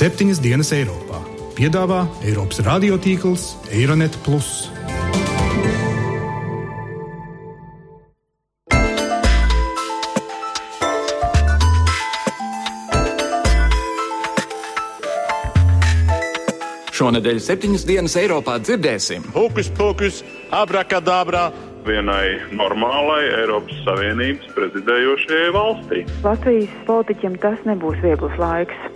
Septiņas dienas Eiropā piedāvā Eiropas radiotīkls Eironet. Šonadēļ septiņas dienas Eiropā dzirdēsim. Hokus pokus, abrakadabra. Vienai normālai Eiropas Savienības prezidējošajai valstī. Latvijas politiķiem tas nebūs viegls laiks.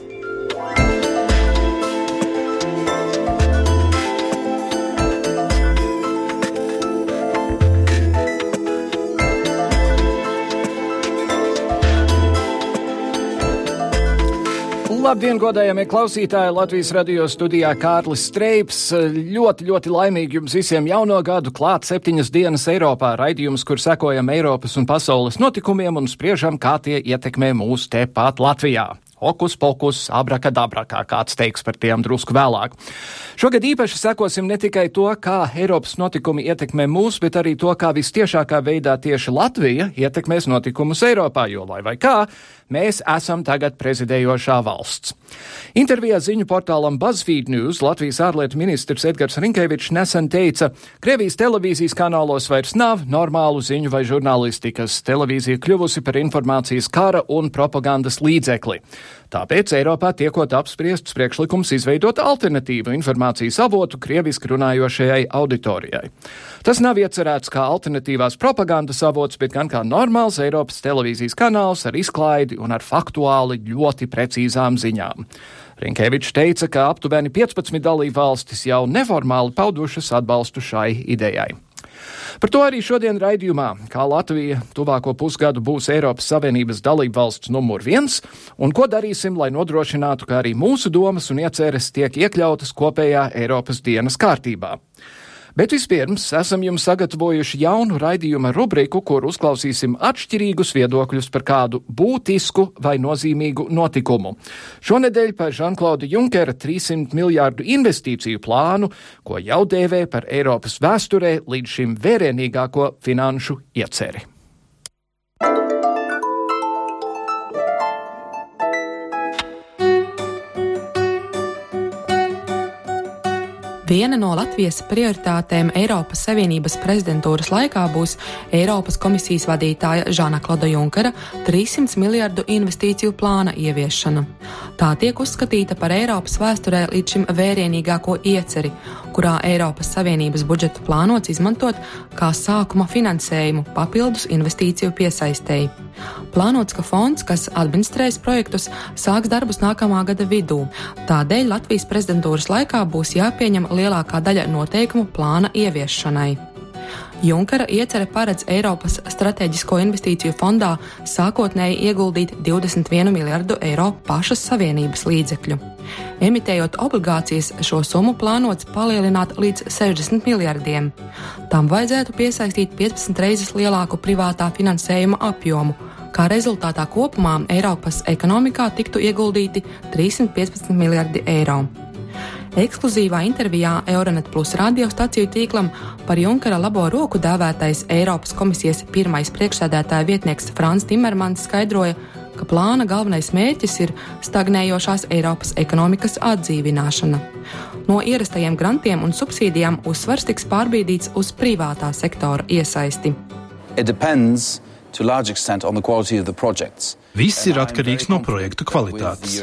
Labdien, godējamie klausītāji! Latvijas radio studijā Kārlis Streips. Ļoti, ļoti laimīgi jums visiem jauno gadu klāt septiņas dienas Eiropā. Raidījums, kur sekojam Eiropas un pasaules notikumiem un spriežam, kā tie ietekmē mūs tepat Latvijā. Hokus pokus, abrakadabra, kā kāds teiks par tiem drusku vēlāk. Šogad īpaši sekosim ne tikai to, kā Eiropas notikumi ietekmē mūs, bet arī to, kā vistiešākā veidā tieši Latvija ietekmēs notikumus Eiropā, jo lai vai kā, mēs esam tagad prezidējošā valsts. Intervijā ziņu portālam BuzzFeed News Latvijas ārlietu ministrs Edgars Rinkevičs nesen teica, Krievijas televīzijas kanālos vairs nav normālu ziņu vai žurnālistikas. Televīzija kļuvusi par informācijas kara un propagandas līdzekli. Tāpēc Eiropā tiekot apspriests priekšlikums izveidot alternatīvu informācijas avotu krieviski runājošajai auditorijai. Tas nav iecerēts kā alternatīvās propagandas avots, bet gan kā normāls Eiropas televīzijas kanāls ar izklaidi un ar faktuāli ļoti precīzām ziņām. Rinkevičs teica, ka aptuveni 15 dalību valstis jau neformāli paudušas atbalstu šai idejai. Par to arī šodien raidījumā, kā Latvija tuvāko pusgadu būs Eiropas Savienības dalība valsts numur viens, un ko darīsim, lai nodrošinātu, ka arī mūsu domas un ieceres tiek iekļautas kopējā Eiropas dienas kārtībā. Bet vispirms esam jums sagatavojuši jaunu raidījuma rubriku, kur uzklausīsim atšķirīgus viedokļus par kādu būtisku vai nozīmīgu notikumu. Šonedēļ par Žanklauda Junkera 300 miljārdu investīciju plānu, ko jau dēvē par Eiropas vēsturē līdz šim vērienīgāko finanšu ieceri. Viena no Latvijas prioritātēm Eiropas Savienības prezidentūras laikā būs Eiropas komisijas vadītāja Žana Kloda Junkara 300 miljardu investīciju plāna ieviešana. Tā tiek uzskatīta par Eiropas vēsturē līdz šim vērienīgāko ieceri, kurā Eiropas Savienības budžetu plānots izmantot kā sākuma finansējumu papildus investīciju piesaistēji. Plānots, ka fonds, kas administrēs projektus, sāks darbus nākamā gada vidū. Tādēļ Latvijas prezidentūras laikā būs jāpieņem lielākā daļa noteikumu plāna ieviešanai. Junkara iecerē paredz Eiropas Strateģisko investīciju fondā sākotnēji ieguldīt 21 miljardu eiro pašas savienības līdzekļu. Emitējot obligācijas, šo summu plānots palielināt līdz 60 miljardiem. Tam vajadzētu piesaistīt 15 reizes lielāku privātā finansējuma apjomu, kā rezultātā kopumā Eiropas ekonomikā tiktu ieguldīti 315 miljardi eiro. Ekskluzīvā intervijā Euronet Plus radiostaciju tīklam par Junkara labo roku dēvētais Eiropas komisijas pirmais priekšsēdētāja vietnieks Frans Timermans skaidroja, ka plāna galvenais mērķis ir stagnējošās Eiropas ekonomikas atdzīvināšana. No ierastajiem grantiem un subsīdijām uzsvars tiks pārbīdīts uz privātā sektora iesaisti. It depends to a large extent on the quality of the projects. Viss ir atkarīgs no projektu kvalitātes.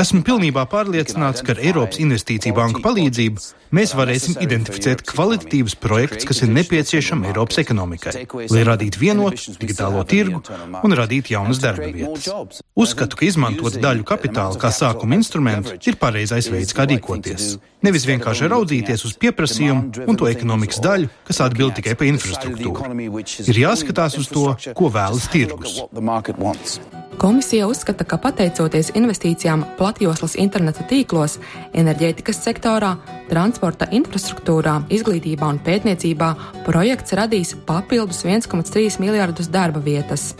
Esmu pilnībā pārliecināts, ka ar Eiropas Investīciju banku palīdzību mēs varēsim identificēt kvalitatīvus projektus, kas ir nepieciešami Eiropas ekonomikai, lai radītu vienotu digitālo tirgu un radītu jaunas darba vietas. Uzskatu, ka izmantot daļu kapitāla kā sākuma instrumentu ir pareizais veids, kā rīkoties. Nevis vienkārši raudzīties uz pieprasījumu un to ekonomikas daļu, kas atbild tikai par infrastruktūru. Ir jāskatās uz to, ko vēlas tirgus. Komisija uzskata, ka pateicoties investīcijām platjoslas interneta tīklos, enerģētikas sektorā, transporta infrastruktūrā, izglītībā un pētniecībā projekts radīs papildus 1,3 miljardus darba vietas.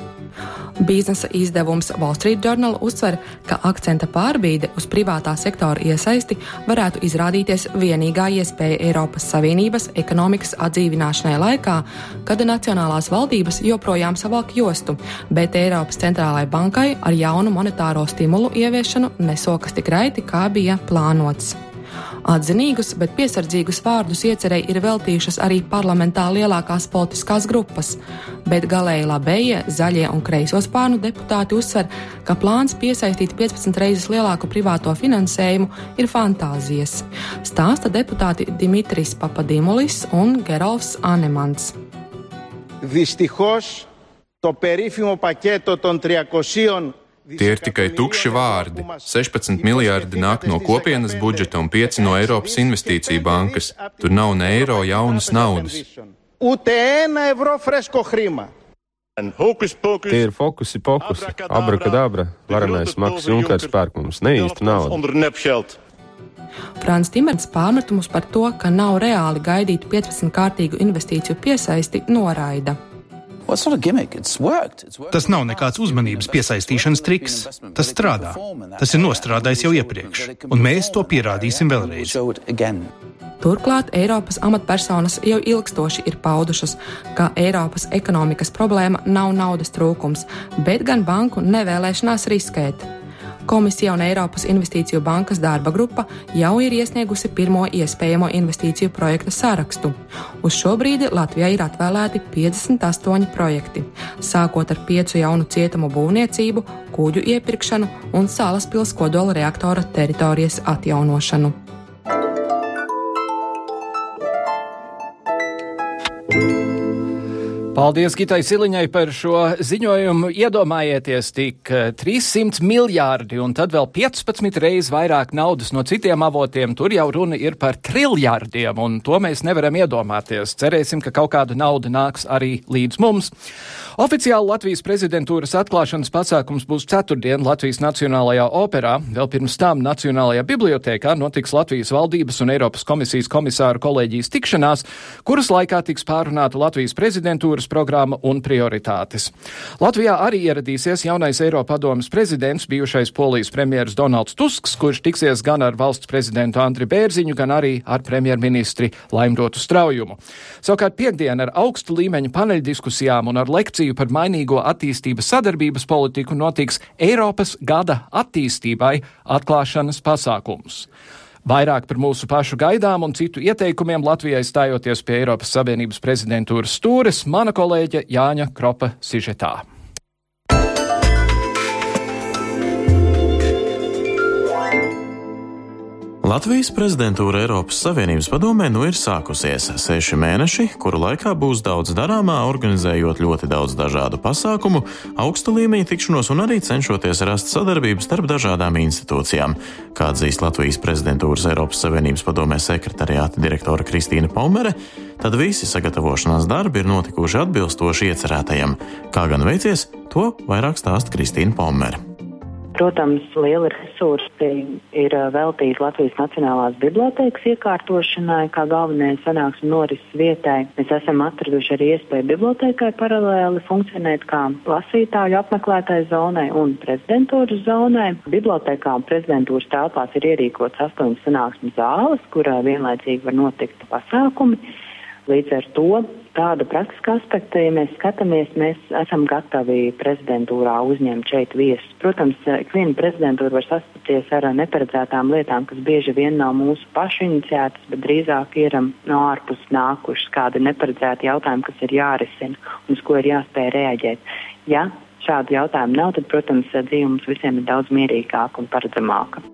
Biznesa izdevums Wall Street Journal uzsver, ka akcenta pārbīde uz privātā sektora iesaisti varētu izrādīties vienīgā iespēja Eiropas Savienības ekonomikas atdzīvināšanai laikā, kad nacionālās valdības joprojām savalk jostu, bet Eiropas centrālajai bankai ar jaunu monetāro stimulu ieviešanu nesokas tik raiti, kā bija plānots. Atzinīgus, bet piesardzīgus vārdus iecerēji ir veltījušas arī parlamentā lielākās politiskās grupas, bet galēji labējie, zaļie un kreiso spārnu deputāti uzsver, ka plāns piesaistīt 15 reizes lielāku privāto finansējumu ir fantāzijas. Stāsta deputāti Dimitris Papadimulis un Gerolfs Anemans. Δυστυχώς το περίφημο πακέτο των 300 Tie ir tikai tukši vārdi. 16 miljardi nāk no kopienas budžeta un 5 no Eiropas investīcija bankas. Tur nav ne eiro jaunas naudas. Tie ir fokusi pokusi, abrakadabra, varenais Maks Junkers pērk mums ne īstu naudu. Frāns Timerns pārmetumus par to, ka nav reāli gaidīt 15 kārtīgu investīciju piesaisti, noraida. Tas nav nekāds uzmanības piesaistīšanas triks. Tas strādā. Tas ir nostrādājis jau iepriekš, un mēs to pierādīsim vēlreiz. Turklāt Eiropas amatpersonas jau ilgstoši ir paudušas, ka Eiropas ekonomikas problēma nav naudas trūkums, bet gan banku nevēlēšanās riskēt. Komisija un Eiropas Investīciju bankas darba grupa jau ir iesniegusi pirmo iespējamo investīciju projektu sarakstu. Uz šo brīdi Latvijai ir atvēlēti 58 projekti, sākot ar piecu jaunu cietumu būvniecību, kuģu iepirkšanu un Sālas pils kodola reaktora teritorijas atjaunošanu. Paldies Gitai Siliņai par šo ziņojumu. Iedomājieties, tik 300 miljārdi un tad vēl 15 reizes vairāk naudas no citiem avotiem. Tur jau runa ir par triljārdiem, un to mēs nevaram iedomāties. Cerēsim, ka kaut kāda nauda nāks arī līdz mums. Oficiāli Latvijas prezidentūras atklāšanas pasākums būs ceturtdien Latvijas Nacionālajā operā. Vēl pirms tam Nacionālajā bibliotēkā notiks Latvijas valdības un Eiropas komisijas komisāru kolēģijas tikšanās, kuras laikā tiks pārunāta Latvijas prezidentūras programma un prioritātes. Latvijā arī ieradīsies jaunais Eiropadomas prezidents, bijušais Polijas premjeras Donalds Tusks, kurš tiksies gan ar valsts prezidentu Andri Bērziņu, gan arī ar premjerministri Laimrotu Straujumu. Savukārt piekdien ar augstu līmeņu paneļdiskusijām un ar lekciju par mainīgo attīstības sadarbības politiku notiks Eiropas gada attīstībai atklāšanas pasākums. Vairāk par mūsu pašu gaidām un citu ieteikumiem Latvijai stājoties pie Eiropas Savienības prezidentūras stūres mana kolēģe Jāņa Kropa Sižetā. Latvijas prezidentūra Eiropas Savienības padomē nu ir sākusies seši mēneši, kuru laikā būs daudz darāmā, organizējot ļoti daudz dažādu pasākumu, augsta līmeņa tikšanos un arī cenšoties rast sadarbību starp dažādām institūcijām. Kā atzīst Latvijas prezidentūras Eiropas Savienības padomē sekretariāta direktore Kristīna Palmere, tad visi sagatavošanās darbi ir notikuši atbilstoši iecerētajam. Kā gan veicies, to vairāk stāsta Kristīna Palmere. Protams, lieli resursi ir veltīti Latvijas Nacionālās bibliotēkas iekārtošanai, kā galvenajai sanāksmu norises vietai. Mēs esam atraduši arī iespēju bibliotēkai paralēli funkcionēt kā lasītāju apmeklētāju zonai un prezidentūras zonai. Bibliotēkā un prezidentūras telpās ir ierīkots astoņas sanāksmu zāles, kurā vienlaicīgi var notikt pasākumi. Līdz ar to tāda praktiska aspekta, ja mēs skatāmies, mēs esam gatavi prezidentūrā uzņemt šeit viesus. Protams, ikviena prezidentūra var sastapties ar neparedzētām lietām, kas bieži vien nav mūsu pašu iniciētas, bet drīzāk ir um, no ārpus nākušas kādi neparedzēti jautājumi, kas ir jārisina un uz ko ir jāspēj reaģēt. Ja šādu jautājumu nav, tad, protams, dzīve mums visiem ir daudz mierīgāka un paredzamāka.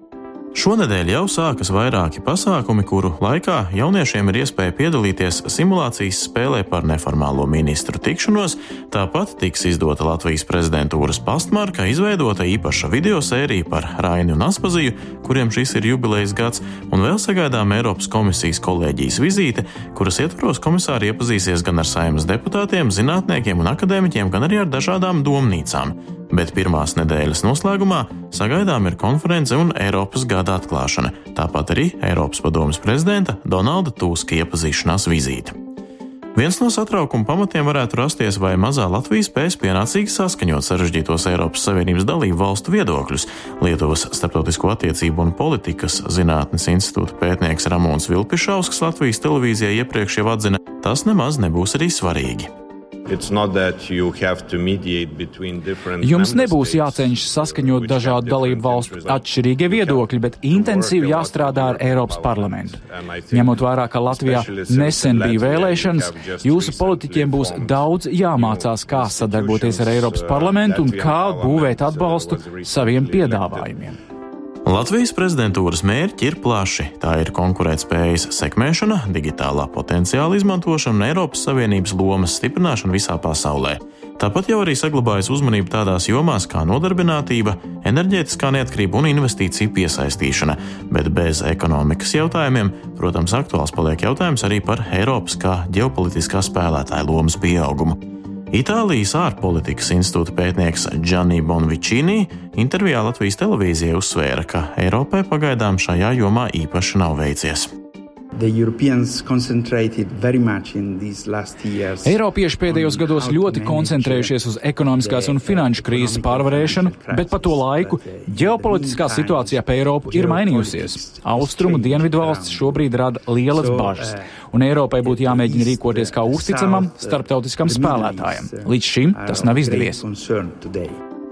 Šonadēļ jau sākas vairāki pasākumi, kuru laikā jauniešiem ir iespēja piedalīties simulācijas spēlē par neformālo ministru tikšanos. Tāpat tiks izdota Latvijas prezidentūras pastmarka, izveidota īpaša video sērija par Raini un Aspaziju, kuriem šis ir jubilejas gads, un vēl sagaidām Eiropas komisijas kolēģijas vizīte, kuras ietvaros komisāri iepazīsies gan ar saimnes deputātiem, zinātniekiem un akadēmiķiem, gan arī ar dažādām domnīcām bet pirmās nedēļas noslēgumā sagaidām ir konference un Eiropas gada atklāšana, tāpat arī Eiropas padomas prezidenta Donalda Tuska iepazīšanās vizīte. Viens no satraukuma pamatiem varētu rasties, vai mazā Latvija spēs pienācīgi saskaņot sarežģītos Eiropas Savienības dalību valstu viedokļus. Lietuvas starptautisko attiecību un politikas zinātnes institūta pētnieks Ramons Vilpišausks Latvijas televīzijai iepriekš jau atzina, tas nemaz nebūs arī svarīgi. Jums nebūs jācenšas saskaņot dažādu dalību valstu atšķirīgie viedokļi, bet intensīvi jāstrādā ar Eiropas parlamentu. Ņemot vērā, ka Latvijā nesen bija vēlēšanas, jūsu politiķiem būs daudz jāmācās, kā sadarboties ar Eiropas parlamentu un kā būvēt atbalstu saviem piedāvājumiem. Latvijas prezidentūras mērķi ir plaši. Tā ir konkurētspējas sekmēšana, digitālā potenciāla izmantošana un Eiropas Savienības lomas stiprināšana visā pasaulē. Tāpat jau arī saglabājas uzmanība tādās jomās kā nodarbinātība, enerģētiskā neatkarība un investīcija piesaistīšana, bet bez ekonomikas jautājumiem, protams, aktuāls paliek jautājums arī par Eiropas kā ģeopolitiskā spēlētāja lomas pieaugumu. Itālijas ārpolitikas institūta pētnieks Gianni Bonvicini intervijā Latvijas televīzijai uzsvēra, ka Eiropai pagaidām šajā jomā īpaši nav veicies. Eiropieši pēdējos gados ļoti koncentrējušies uz ekonomiskās un finanšu krīzes pārvarēšanu, bet pa to laiku ģeopolitiskā situācija ap Eiropu ir mainījusies. Austrumu dienvidu valsts šobrīd rada lielas bažas, un Eiropai būtu jāmēģina rīkoties kā uzticamam starptautiskam spēlētājam. Līdz šim tas nav izdevies.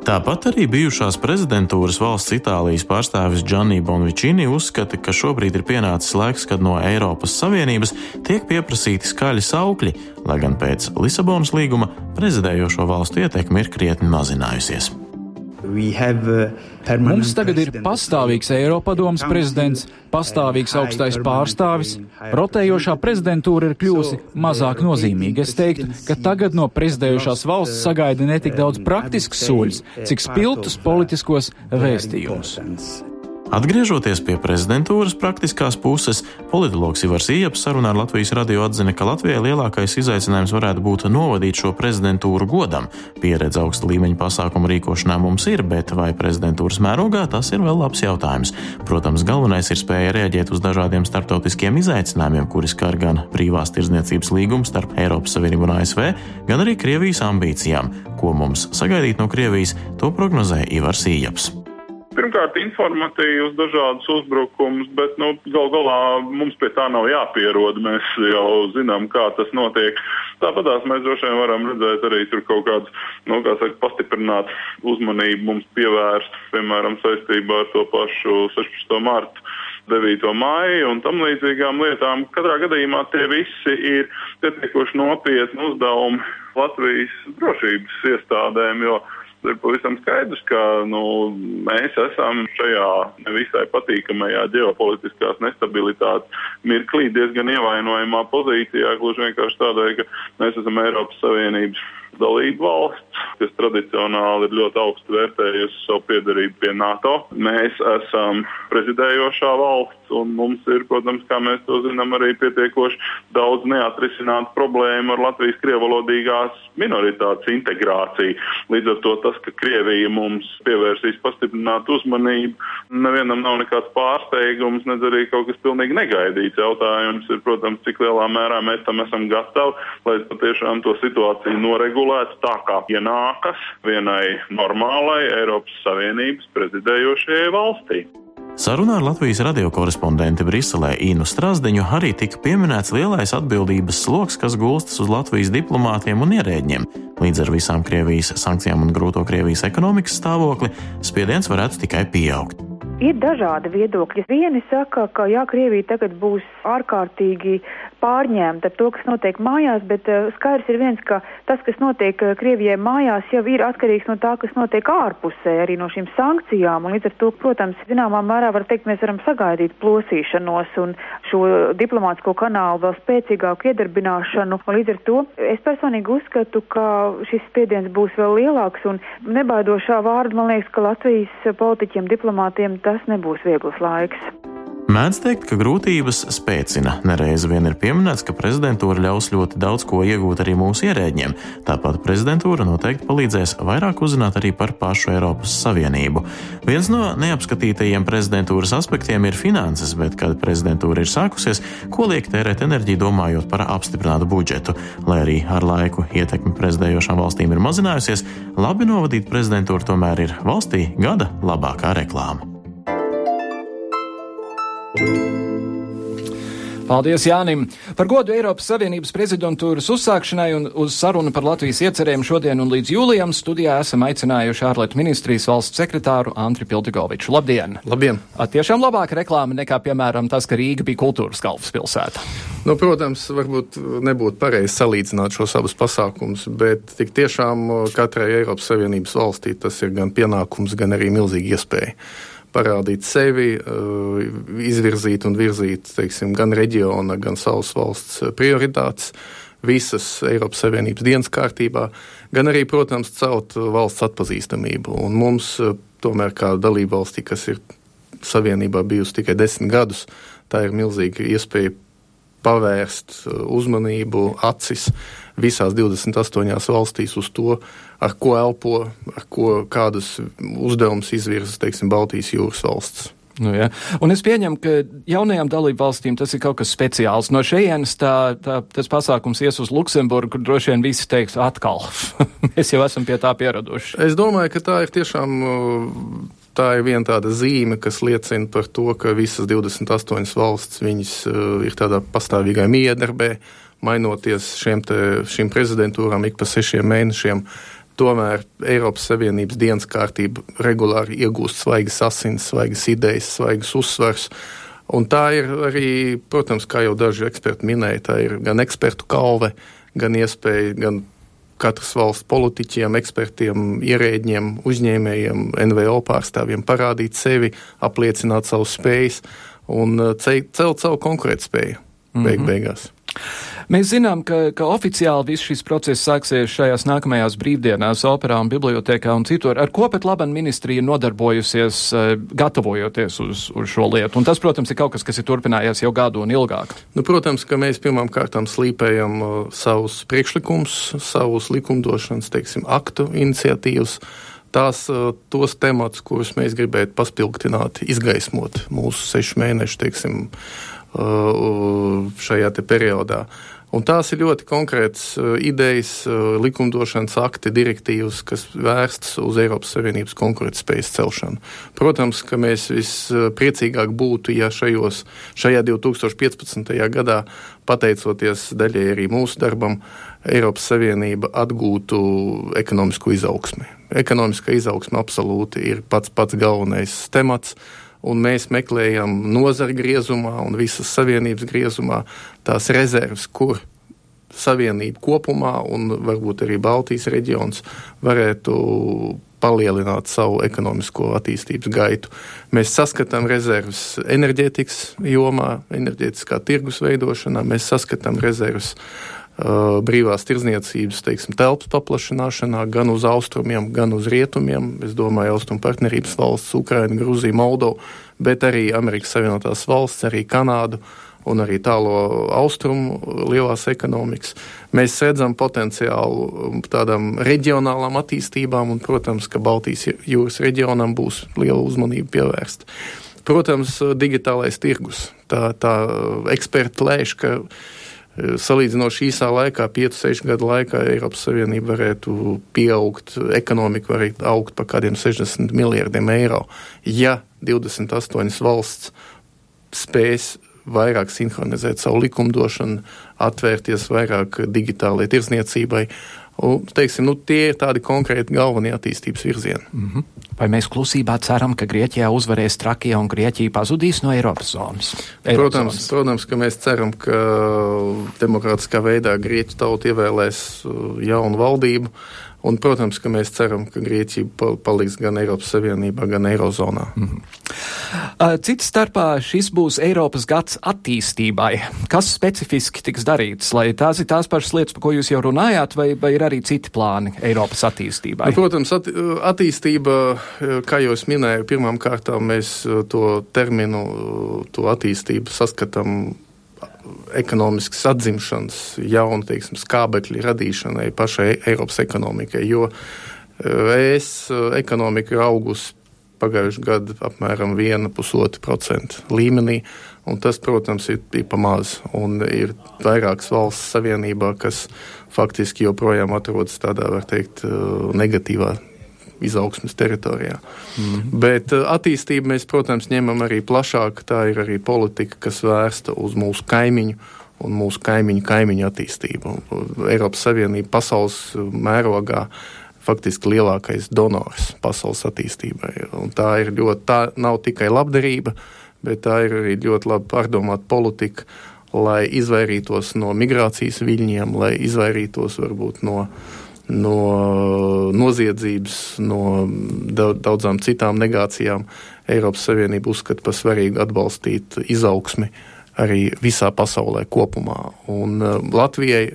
Tāpat arī bijušās prezidentūras valsts Itālijas pārstāvis Gianni Bonvicini uzskata, ka šobrīd ir pienācis laiks, kad no Eiropas Savienības tiek pieprasīti skaļi saukļi, lai gan pēc Lisabonas līguma prezidējošo valstu ietekme ir krietni mazinājusies. Mums tagad ir pastāvīgs Eiropadomas prezidents, pastāvīgs augstais pārstāvis. Rotējošā prezidentūra ir kļuvusi mazāk nozīmīga. Es teiktu, ka tagad no prezidējošās valsts sagaida ne tik daudz praktiskus soļus, cik spiltus politiskos vēstījumus. Atgriežoties pie prezidentūras praktiskās puses, politologs Ivars Ieps sarunā ar Latvijas radio atzina, ka Latvijai lielākais izaicinājums varētu būt novadīt šo prezidentūru godam. Pieredze augsta līmeņa pasākumu rīkošanā mums ir, bet vai prezidentūras mērogā tas ir vēl labs jautājums. Protams, galvenais ir spēja reaģēt uz dažādiem starptautiskiem izaicinājumiem, kuri skar gan brīvās tirdzniecības līgumu starp Eiropas Savienību un ASV, gan arī Krievijas ambīcijām. Ko mums sagaidīt no Krievijas, to prognozē Ivars Ieps. Pirmkārt, informatīvs dažādus uzbrukumus, bet nu, gal galā mums pie tā nav jāpierod. Mēs jau zinām, kā tas notiek. Tāpatās mēs droši vien varam redzēt arī tur kaut kādas, nu, kā saka, pastiprināt uzmanību mums pievērst, piemēram, saistībā ar to pašu 16. martu. 9. maiju un tam līdzīgām lietām. Katrā gadījumā tie visi ir pietiekoši nopietni uzdevumi Latvijas drošības iestādēm, jo ir pavisam skaidrs, ka nu, mēs esam šajā nevisai patīkamajā ģeopolitiskās nestabilitātes mirklī diezgan ievainojamā pozīcijā, gluži vienkārši tādēļ, ka mēs esam Eiropas Savienības dalību valsts, kas tradicionāli ir ļoti augstu vērtējusi savu piedarību pie NATO. Mēs esam prezidējošā valsts, un mums ir, protams, kā mēs to zinām, arī pietiekoši daudz neatrisinātu problēmu ar Latvijas krievalodīgās minoritātes integrāciju. Līdz ar to tas, ka Krievija mums pievērsīs pastiprinātu uzmanību, nevienam nav nekāds pārsteigums, nedz arī kaut kas pilnīgi negaidīts. Jautājums ir, protams, cik lielā mērā mēs tam esam gatavi, lai patiešām to situāciju noregulētu tā, kā pienākas vienai normālai Eiropas Savienības prezidējošajai valstī. Sarunā ar Latvijas radiokorespondenti Briselē Īnu Strasdeņu arī tika pieminēts lielais atbildības sloks, kas gulstas uz Latvijas diplomātiem un ierēģiem. Līdz ar visām Krievijas sankcijām un grūto Krievijas ekonomikas stāvokli spiediens varētu tikai pieaugt. Ir dažādi viedokļi. Vieni saka, ka jā, Krievija tagad būs ārkārtīgi pārņemta ar to, kas notiek mājās, bet uh, skaidrs ir viens, ka tas, kas notiek uh, Krievijai mājās, jau ir atkarīgs no tā, kas notiek ārpusē, arī no šīm sankcijām. Un līdz ar to, protams, zināmā mērā var teikt, mēs varam sagaidīt plosīšanos un šo diplomātsko kanālu vēl spēcīgāku iedarbināšanu. Un līdz ar to es personīgi uzskatu, ka šis spiediens būs vēl lielāks un nebaidošā vārda, man liekas, ka Latvijas politiķiem, diplomātiem tas nebūs viegls laiks. Mēdz teikt, ka grūtības spēcina. Nereiz vien ir pieminēts, ka prezidentūra ļaus ļoti daudz ko iegūt arī mūsu ierēģiem. Tāpat prezidentūra noteikti palīdzēs vairāk uzzināt arī par pašu Eiropas Savienību. Viens no neapskatītajiem prezidentūras aspektiem ir finanses, bet, kad prezidentūra ir sākusies, ko liek tērēt enerģiju domājot par apstiprinātu budžetu. Lai arī ar laiku ietekme prezidējošām valstīm ir mazinājusies, labi novadīt prezidentūru tomēr ir valstī gada labākā reklāma. Paldies Jānim! Par godu Eiropas Savienības prezidentūras uzsākšanai un uz sarunu par Latvijas iecerēm šodien un līdz jūlijam studijā esam aicinājuši ārlietu ministrijas valsts sekretāru Antri Piltigoviču. Labdien! Labdien! At tiešām labāka reklāma nekā, piemēram, tas, ka Rīga bija kultūras galvaspilsēta. Nu, protams, varbūt nebūtu pareizi salīdzināt šos abus pasākumus, bet tik tiešām katrai Eiropas Savienības valstī tas ir gan pienākums, gan arī milzīga iespēja parādīt sevi, eh, izvirzīt un virzīt teiksim, gan reģiona, gan savas valsts prioritātes visas Eiropas Savienības dienas kārtībā, gan arī, protams, celt valsts atpazīstamību. Un mums, eh, tomēr, kā dalībvalstī, kas ir Savienībā bijusi tikai desmit gadus, tā ir milzīga iespēja pavērst eh, uzmanību, acis visās 28 valstīs uz to, ar ko elpo, ar ko kādus uzdevumus izvirza, teiksim, Baltijas jūras valsts. Nu, ja. Un es pieņemu, ka jaunajām dalību valstīm tas ir kaut kas speciāls. No šejienes tā, tā, tas pasākums ies uz Luksemburgu, kur droši vien visi teiks atkal. Mēs jau esam pie tā pieraduši. Es domāju, ka tā ir tiešām. Tā ir viena tāda zīme, kas liecina par to, ka visas 28 valsts viņas, uh, ir tādā pastāvīgā miedarbē, mainoties šiem te, šīm prezidentūrām ik pa sešiem mēnešiem. Tomēr Eiropas Savienības dienas kārtība regulāri iegūst svaigas asins, svaigas idejas, svaigas uzsvars. Un tā ir arī, protams, kā jau daži eksperti minēja, tā ir gan ekspertu kalve, gan iespēja gan katras valsts politiķiem, ekspertiem, ierēģiem, uzņēmējiem, NVO pārstāvjiem parādīt sevi, apliecināt savus spējas un uh, celt savu konkurētspēju beig mm -hmm. beigās. Mēs zinām, ka, ka oficiāli viss šis process sāksies šajās nākamajās brīvdienās, operā un bibliotekā un citur. Ar ko pat laban ministrija nodarbojusies, eh, gatavojoties uz, uz šo lietu? Un tas, protams, ir kaut kas, kas ir turpinājies jau gadu un ilgāk. Nu, protams, ka mēs pirmām kārtām slīpējam uh, savus priekšlikumus, savus likumdošanas, teiksim, aktu iniciatīvas tās, uh, tos temats, kurus mēs gribētu paspilgtināt, izgaismot mūsu sešu mēnešu teiksim, šajā te periodā. Un tās ir ļoti konkrētas uh, idejas, uh, likumdošanas akti, direktīvas, kas vērstas uz Eiropas Savienības konkurētspējas celšanu. Protams, ka mēs vispriecīgāk būtu, ja šajos, šajā 2015. gadā, pateicoties daļai arī mūsu darbam, Eiropas Savienība atgūtu ekonomisku izaugsmi. Ekonomiskā izaugsme absolūti ir pats pats galvenais temats un mēs meklējam nozara griezumā un visas savienības griezumā tās rezerves, kur savienība kopumā un varbūt arī Baltijas reģions varētu palielināt savu ekonomisko attīstības gaitu. Mēs saskatām rezerves enerģētikas jomā, enerģētiskā tirgus veidošanā, mēs saskatām rezerves uh, brīvās tirdzniecības teiksim, telpas paplašināšanā gan uz austrumiem, gan uz rietumiem. Es domāju, austrumu partnerības valsts, Ukraina, Grūzija, Moldova, bet arī Amerikas Savienotās valsts, arī Kanādu un arī tālo austrumu lielās ekonomikas. Mēs redzam potenciālu tādām reģionālām attīstībām, un, protams, ka Baltijas jūras reģionam būs liela uzmanība pievērsta. Protams, digitālais tirgus. Tā, tā eksperti lēš, ka Salīdzinoši īsā laikā, 5-6 gadu laikā, Eiropas Savienība varētu pieaugt, ekonomika varētu augt par kādiem 60 miljardiem eiro, ja 28 valsts spēs vairāk sinhronizēt savu likumdošanu, atvērties vairāk digitālajai tirzniecībai Un, teiksim, nu, tie ir tādi konkrēti galvenie attīstības virzieni. Mm -hmm. Vai mēs klusībā ceram, ka Grieķijā uzvarēs Trakija un Grieķija pazudīs no Eiropas zonas? Eiropas protams, zonas. protams, ka mēs ceram, ka demokrātiskā veidā Grieķu tauta ievēlēs uh, jaunu valdību. Un, protams, ka mēs ceram, ka Grieķija paliks gan Eiropas Savienībā, gan Eirozonā. Mm -hmm. Cits starpā šis būs Eiropas gads attīstībai. Kas specifiski tiks darīts? Lai tās ir tās pašas lietas, par ko jūs jau runājāt, vai, vai ir arī citi plāni Eiropas attīstībai? Nu, protams, at, attīstība, kā jau es minēju, pirmām kārtām mēs to terminu, to attīstību saskatām ekonomiskas atzimšanas, jaunu, teiksim, skābekļa radīšanai pašai Eiropas ekonomikai, jo es ekonomika ir augusi pagājušajā gadā apmēram 1,5% līmenī. Un tas, protams, ir, ir pamazs. Ir vairākas valsts savienībā, kas faktiski joprojām atrodas tādā, var teikt, negatīvā izaugsmes teritorijā. Mm. Bet attīstību mēs, protams, ņemam arī plašāk. Tā ir arī politika, kas vērsta uz mūsu kaimiņu un mūsu kaimiņu, kaimiņu attīstību. Eiropas Savienība pasaules mērogā faktiski lielākais donors pasaules attīstībai. Un tā ir ļoti, tā nav tikai labdarība, bet tā ir arī ļoti labi pārdomāta politika, lai izvairītos no migrācijas viļņiem, lai izvairītos varbūt no, no noziedzības, no daudzām citām negācijām. Eiropas Savienība uzskata par svarīgu atbalstīt izaugsmi arī visā pasaulē kopumā. Un uh, Latvijai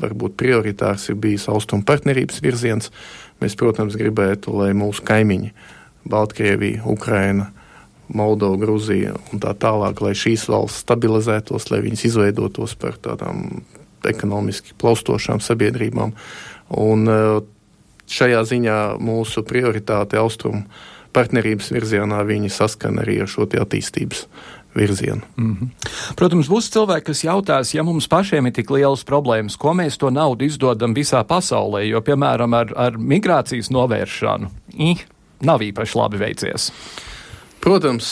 varbūt prioritārs ir bijis austrumu partnerības virziens. Mēs, protams, gribētu, lai mūsu kaimiņi, Baltkrievija, Ukraina, Moldova, Gruzija un tā tālāk, lai šīs valsts stabilizētos, lai viņas izveidotos par tādām ekonomiski plaustošām sabiedrībām. Un eh, šajā ziņā mūsu prioritāte austrumu partnerības virzienā viņi saskan arī ar šo attīstības virzienu. Mm -hmm. Protams, būs cilvēki, kas jautās, ja mums pašiem ir tik lielas problēmas, ko mēs to naudu izdodam visā pasaulē, jo, piemēram, ar, ar migrācijas novēršanu ih, nav īpaši labi veicies. Protams,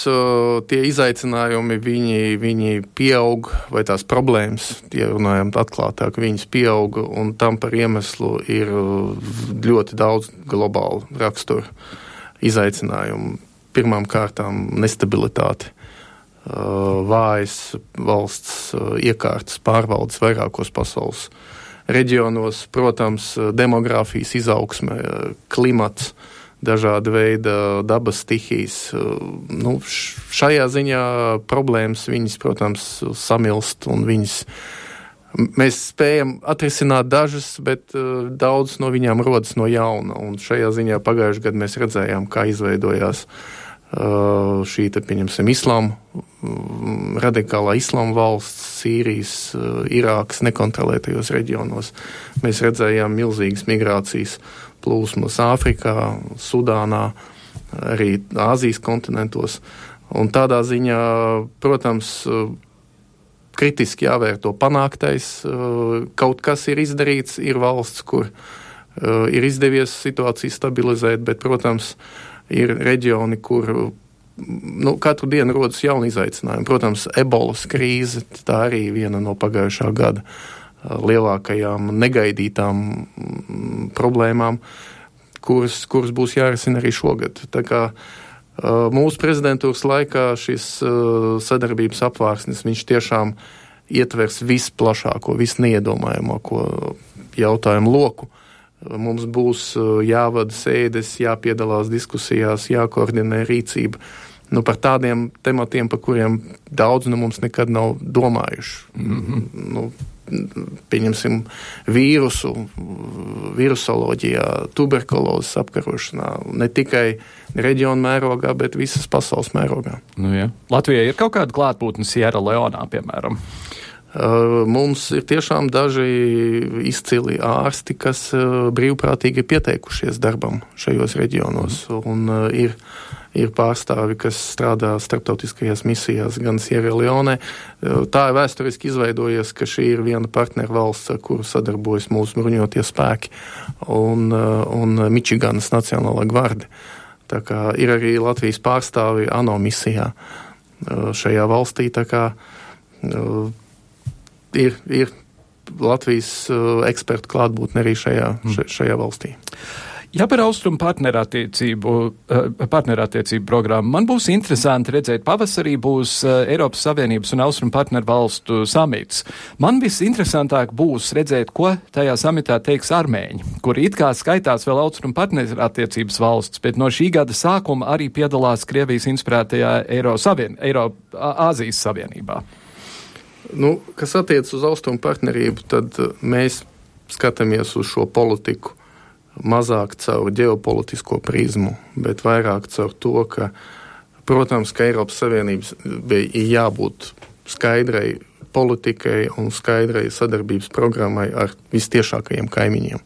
tie izaicinājumi, viņi, viņi pieaug, vai tās problēmas, tie runājam atklātāk, viņas pieaug, un tam par iemeslu ir ļoti daudz globālu raksturu izaicinājumu. Pirmām kārtām nestabilitāte vājas valsts iekārtas pārvaldes vairākos pasaules reģionos, protams, demogrāfijas izaugsme, klimats, dažāda veida dabas stihijas. Nu, šajā ziņā problēmas viņas, protams, samilst un viņas. Mēs spējam atrisināt dažas, bet uh, daudz no viņām rodas no jauna. Un šajā ziņā pagājušajā gadā mēs redzējām, kā izveidojās uh, Uh, šī, te, pieņemsim, islāma, mm, radikālā islāma valsts, Sīrijas, uh, Irākas nekontrolētajos reģionos. Mēs redzējām milzīgas migrācijas plūsmas Āfrikā, Sudānā, arī Āzijas kontinentos. Un tādā ziņā, protams, uh, kritiski jāvērto panāktais. Kaut kas ir izdarīts, ir valsts, kur ir izdevies situāciju stabilizēt, bet, protams, ir reģioni, kur nu, katru dienu rodas jauni izaicinājumi. Protams, ebolas krīze tā arī viena no pagājušā gada lielākajām negaidītām mm, problēmām, kuras, kuras būs jārisina arī šogad. Tā kā mūsu prezidentūras laikā šis sadarbības apvārsnis, viņš tiešām ietvers visplašāko, visneiedomājamāko jautājumu loku. Mums būs jāvada sēdes, jāpiedalās diskusijās, jākoordinē rīcība. Nu, par tādiem tematiem, par kuriem daudz no mums nekad nav domājuši. Mm -hmm. nu, pieņemsim, vīrusu, virusoloģijā, tuberkulozes apkarošanā, ne tikai reģionu mērogā, bet visas pasaules mērogā. Nu, ja. Latvijai ir kaut kāda klātbūtne Sierra Leonā, piemēram. Uh, mums ir tiešām daži izcili ārsti, kas uh, brīvprātīgi ir pieteikušies darbam šajos reģionos. Un uh, ir, ir pārstāvi, kas strādā starptautiskajās misijās gan Sierra Leone. Tā ir vēsturiski izveidojies, ka šī ir viena partneru valsts, ar kuru sadarbojas mūsu bruņotie spēki un, un Mičiganas Nacionālā gvardi. Tā kā ir arī Latvijas pārstāvi ANO misijā šajā valstī. Tā kā ir, ir Latvijas uh, ekspertu klātbūtne arī šajā, mm. šajā valstī. Ja par austrumu partnerattiecību, eh, partnerattiecību programmu man būs interesanti redzēt, pavasarī būs eh, Eiropas Savienības un austrumu partneru valstu samits. Man visinteresantāk būs redzēt, ko tajā samitā teiks armēņi, kuri it kā skaitās vēl austrumu partnerattiecības valsts, bet no šī gada sākuma arī piedalās Krievijas inspirētajā Eiro Savien, Eiro Āzijas Savienībā. Nu, kas attiec uz austrumu partnerību, tad eh, mēs skatāmies uz šo politiku mazāk caur ģeopolitisko prizmu, bet vairāk caur to, ka, protams, ka Eiropas Savienības bija jābūt skaidrai politikai un skaidrai sadarbības programmai ar vistiešākajiem kaimiņiem.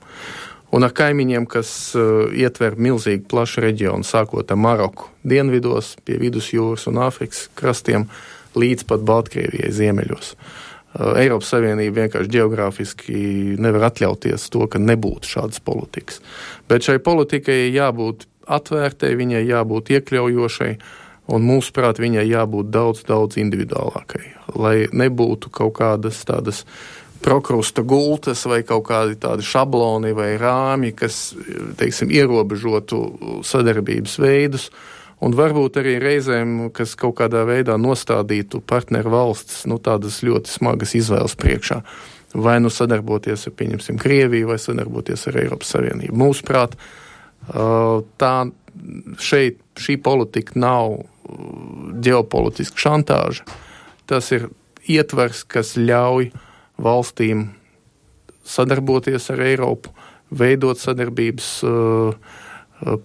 Un ar kaimiņiem, kas uh, ietver milzīgi plašu reģionu, sākot ar Maroku dienvidos, pie vidusjūras un Āfrikas krastiem, līdz pat Baltkrievijai ziemeļos. Eh, Eiropas Savienība vienkārši geogrāfiski nevar atļauties to, ka nebūtu šādas politikas. Bet šai politikai jābūt atvērtai, viņai jābūt iekļaujošai, un mūsuprāt, viņai jābūt daudz, daudz individuālākai. Lai nebūtu kaut kādas tādas prokrusta gultas vai kaut kādi tādi šabloni vai rāmi, kas, teiksim, ierobežotu sadarbības veidus. Uh, un varbūt arī reizēm, kas kaut kādā veidā nostādītu partneru valsts nu, tādas ļoti smagas izvēles priekšā. Vai nu sadarboties ar, pieņemsim, Krieviju, vai sadarboties ar Eiropas Savienību. Mūsuprāt, tā šeit šī politika nav ģeopolitiska šantāža. Tas ir ietvers, kas ļauj valstīm sadarboties ar Eiropu, veidot sadarbības uh,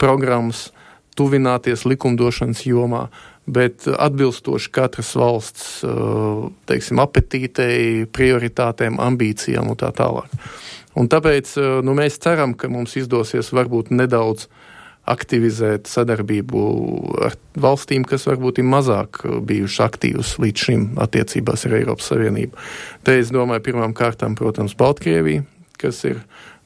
programmas, tuvināties likumdošanas jomā, bet atbilstoši katras valsts eh, teiksim, apetītei, prioritātēm, ambīcijām un tā tālāk. Un tāpēc eh, nu, mēs ceram, ka mums izdosies varbūt nedaudz aktivizēt sadarbību ar valstīm, kas varbūt ir mazāk eh, bijušas aktīvas līdz šim attiecībās ar Eiropas Savienību. Te es domāju pirmām kārtām, protams, Baltkrievija, kas ir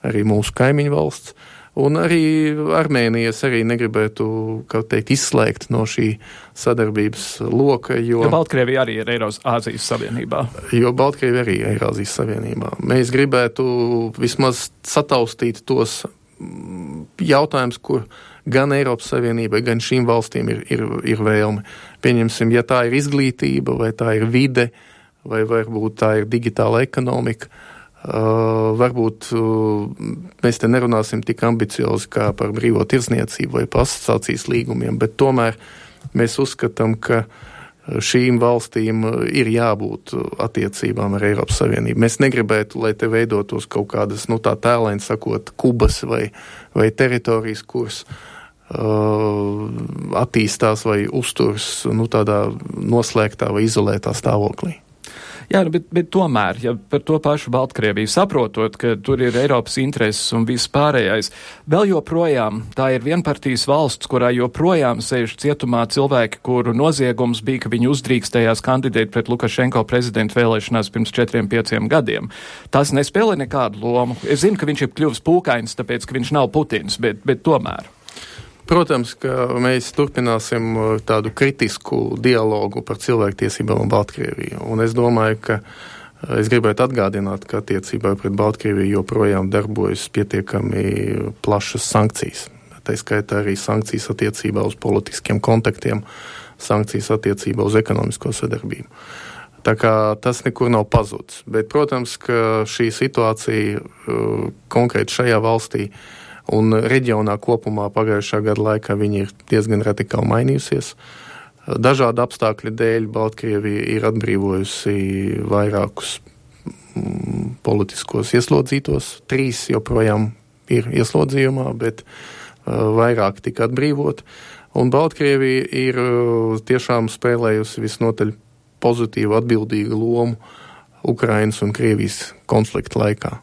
arī mūsu kaimiņu valsts. Un arī Armēnijas arī negribētu teikt, izslēgt no šī sadarbības loka. Jo, jo Baltkrievija arī ir Eirozijas Savienībā. Jo Baltkrievija arī ir Eirozijas Savienībā. Mēs gribētu vismaz sataustīt tos mm, jautājumus, kur gan Eiropas Savienībai, gan šīm valstīm ir, ir, ir vēlme. Pieņemsim, ja tā ir izglītība, vai tā ir vide, vai varbūt tā ir digitāla ekonomika Uh, varbūt uh, mēs te nerunāsim tik ambiciozi kā par brīvo tirsniecību vai asociācijas līgumiem, bet tomēr mēs uzskatām, ka šīm valstīm ir jābūt attiecībām ar Eiropas Savienību. Mēs negribētu, lai te veidotos kaut kādas, nu tā tēlēni sakot, kubas vai, vai teritorijas, kuras uh, attīstās vai uzturs nu, tādā noslēgtā vai izolētā stāvoklī. Jā, nu, bet, bet tomēr, ja par to pašu Baltkrieviju saprotot, ka tur ir Eiropas intereses un viss pārējais, vēl joprojām tā ir vienpartijas valsts, kurā joprojām sēž cietumā cilvēki, kuru noziegums bija, ka viņi uzdrīkstējās kandidēt pret Lukašenko prezidentu vēlēšanās pirms četriem, pieciem gadiem. Tas nespēlē nekādu lomu. Es zinu, ka viņš ir kļuvis pūkains, tāpēc, ka viņš nav Putins, bet, bet tomēr. Protams, ka mēs turpināsim uh, tādu kritisku dialogu par cilvēktiesībām un Baltkrieviju. Un es domāju, ka uh, es gribētu atgādināt, ka attiecībā pret Baltkrieviju joprojām darbojas pietiekami plašas sankcijas. Tā skaitā arī sankcijas attiecībā uz politiskiem kontaktiem, sankcijas attiecībā uz ekonomisko sadarbību. Tā kā tas nekur nav pazudis. Bet, protams, ka šī situācija uh, konkrēti šajā valstī uh, Un reģionā kopumā pagājušā gada laikā viņi ir diezgan radikāli mainījusies. Dažādu apstākļu dēļ Baltkrievija ir atbrīvojusi vairākus mm, politiskos ieslodzītos. Trīs joprojām ir ieslodzījumā, bet uh, vairāk tika atbrīvot. Un Baltkrievija ir tiešām spēlējusi visnotaļ pozitīvu, atbildīgu lomu Ukrainas un Krievijas konflikta laikā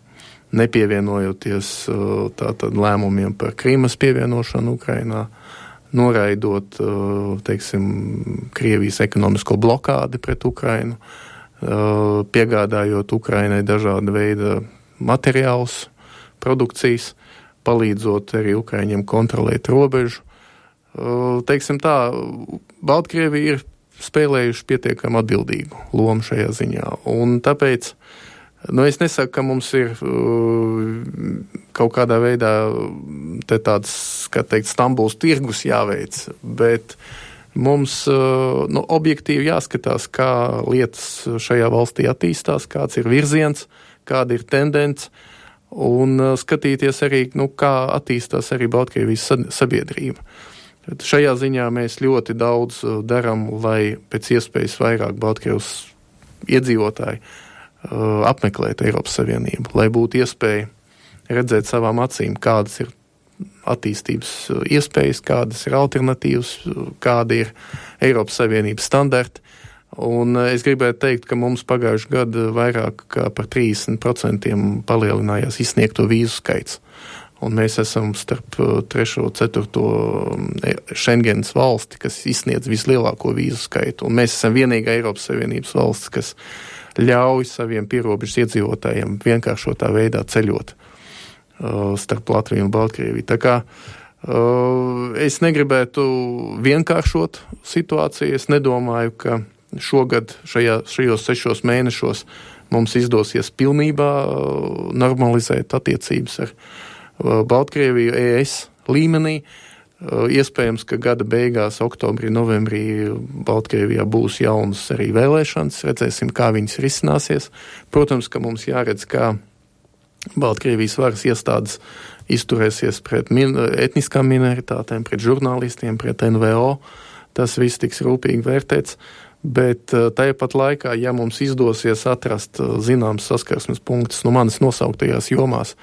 nepievienojoties uh, tātad lēmumiem par Krīmas pievienošanu Ukrainā, noraidot, uh, teiksim, Krievijas ekonomisko blokādi pret Ukrainu, uh, piegādājot Ukrainai dažāda veida materiālus, produkcijas, palīdzot arī Ukraiņiem kontrolēt robežu. Teiksim tā, Baltkrievija ir spēlējuši pietiekami atbildīgu lomu šajā ziņā, un tāpēc uh, Nu, es nesaku, ka mums ir kaut kādā veidā tāds, kā teikt, Stambuls tirgus jāveic, bet mums nu, objektīvi jāskatās, kā lietas šajā valstī attīstās, kāds ir virziens, kāda ir tendence un uh, skatīties arī, nu, kā attīstās arī Baltkrievijas sabiedrība. Šajā ziņā mēs ļoti daudz uh, darām, lai pēc iespējas vairāk Baltkrievijas iedzīvotāji uh, apmeklētu Eiropas Savienību, lai būtu iespēja redzēt savām acīm, kādas ir attīstības iespējas, kādas ir alternatīvas, kādi ir Eiropas Savienības standarti, Un es gribētu teikt, ka mums pagājušajā gadā vairāk par 30% palielinājās izsniegto vīzu skaits. Un mēs esam starp 3. un 4. Schengens valsti, kas izsniedz vislielāko vīzu skaitu. Un mēs esam vienīgā Eiropas Savienības valsts, kas ļauj saviem pierobežas iedzīvotājiem vienkāršotā veidā ceļot uh, starp Latviju un Baltkrieviju. Tā kā uh, es negribētu vienkāršot situāciju, es nedomāju, ka šogad, šajā, šajos sešos mēnešos, mums izdosies pilnībā uh, normalizēt attiecības ar uh, Baltkrieviju ES līmenī. Uh, iespējams, ka gada beigās, oktobrī, novembrī Baltkrievijā būs jaunas arī vēlēšanas. Redzēsim, kā viņas risināsies. Protams, ka mums jāredz, kā Baltkrievijas varas iestādes izturēsies pret min etniskām minoritātēm, pret žurnālistiem, pret NVO. Tas viss tiks rūpīgi vērtēts. Bet eh, tāpat laikā, ja mums izdosies atrast eh, zināmas saskarsmes punktus no nu, manis nosauktajās jomās,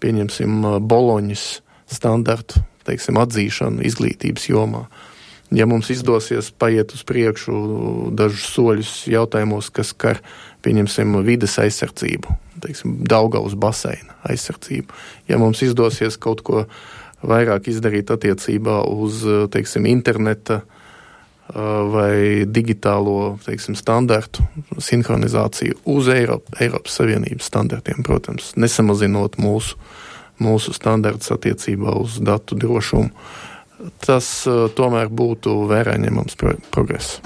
pieņemsim eh, Boloņas standartu teiksim, atzīšanu izglītības jomā, ja mums izdosies paiet uz priekšu dažus soļus jautājumos, kas skar, pieņemsim, vides aizsardzību, teiksim, Daugaus baseina aizsardzību, ja mums izdosies kaut ko vairāk izdarīt attiecībā uz, teiksim, interneta uh, vai digitālo teiksim, standartu sinhronizāciju uz Eiropa, Eiropas Savienības standartiem, protams, nesamazinot mūsu, mūsu standartus attiecībā uz datu drošumu tas uh, tomēr būtu vērā ņemams pro progress.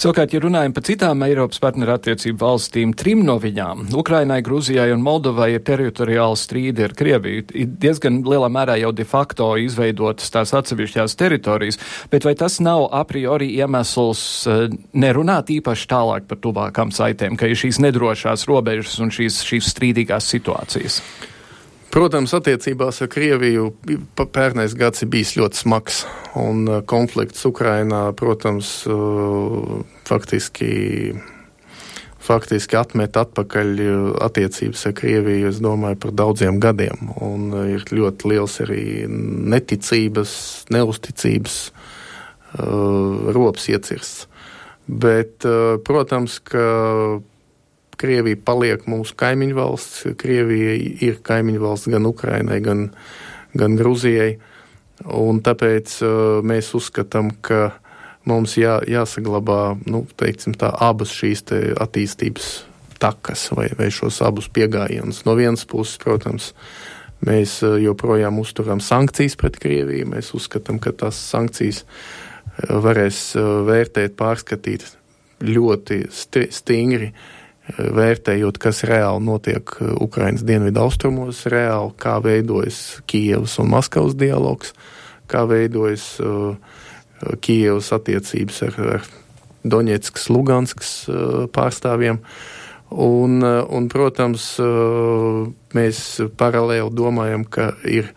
Savukārt, ja runājam par citām Eiropas partnerattiecību valstīm, trim no viņām - Ukrainai, Grūzijai un Moldovai ir teritoriāli strīdi ar Krieviju. Ir diezgan lielā mērā jau de facto izveidotas tās atsevišķās teritorijas, bet vai tas nav a priori iemesls uh, nerunāt īpaši tālāk par tuvākām saitēm, ka ir šīs nedrošās robežas un šīs, šīs strīdīgās situācijas? Protams, attiecībās ar Krieviju pērnais gads ir bijis ļoti smags, un uh, konflikts Ukrainā, protams, uh, faktiski, faktiski atmet atpakaļ uh, attiecības ar Krieviju, es domāju, par daudziem gadiem, un ir ļoti liels arī neticības, neusticības rops iecirsts. Bet, protams, ka Krievija paliek mūsu kaimiņu valsts. Krievija ir kaimiņu valsts gan Ukrainai, gan, gan Gruzijai. Un tāpēc uh, mēs uzskatām, ka mums jā, jāsaglabā nu, teiksim, tā, abas šīs attīstības takas vai, vai šos abus pieejamības. No vienas puses, protams, mēs uh, joprojām uzturam sankcijas pret Krieviju. Mēs uzskatām, ka tās sankcijas uh, varēs uh, vērtēt, pārskatīt ļoti stingri vērtējot, kas reāli notiek uh, Ukrainas dienvidu austrumos, reāli kā veidojas Kievas un Maskavas dialogs, kā veidojas uh, Kievas attiecības ar, ar Doņetskas, Luganskas uh, pārstāvjiem. Un, un, protams, uh, mēs paralēli domājam, ka ir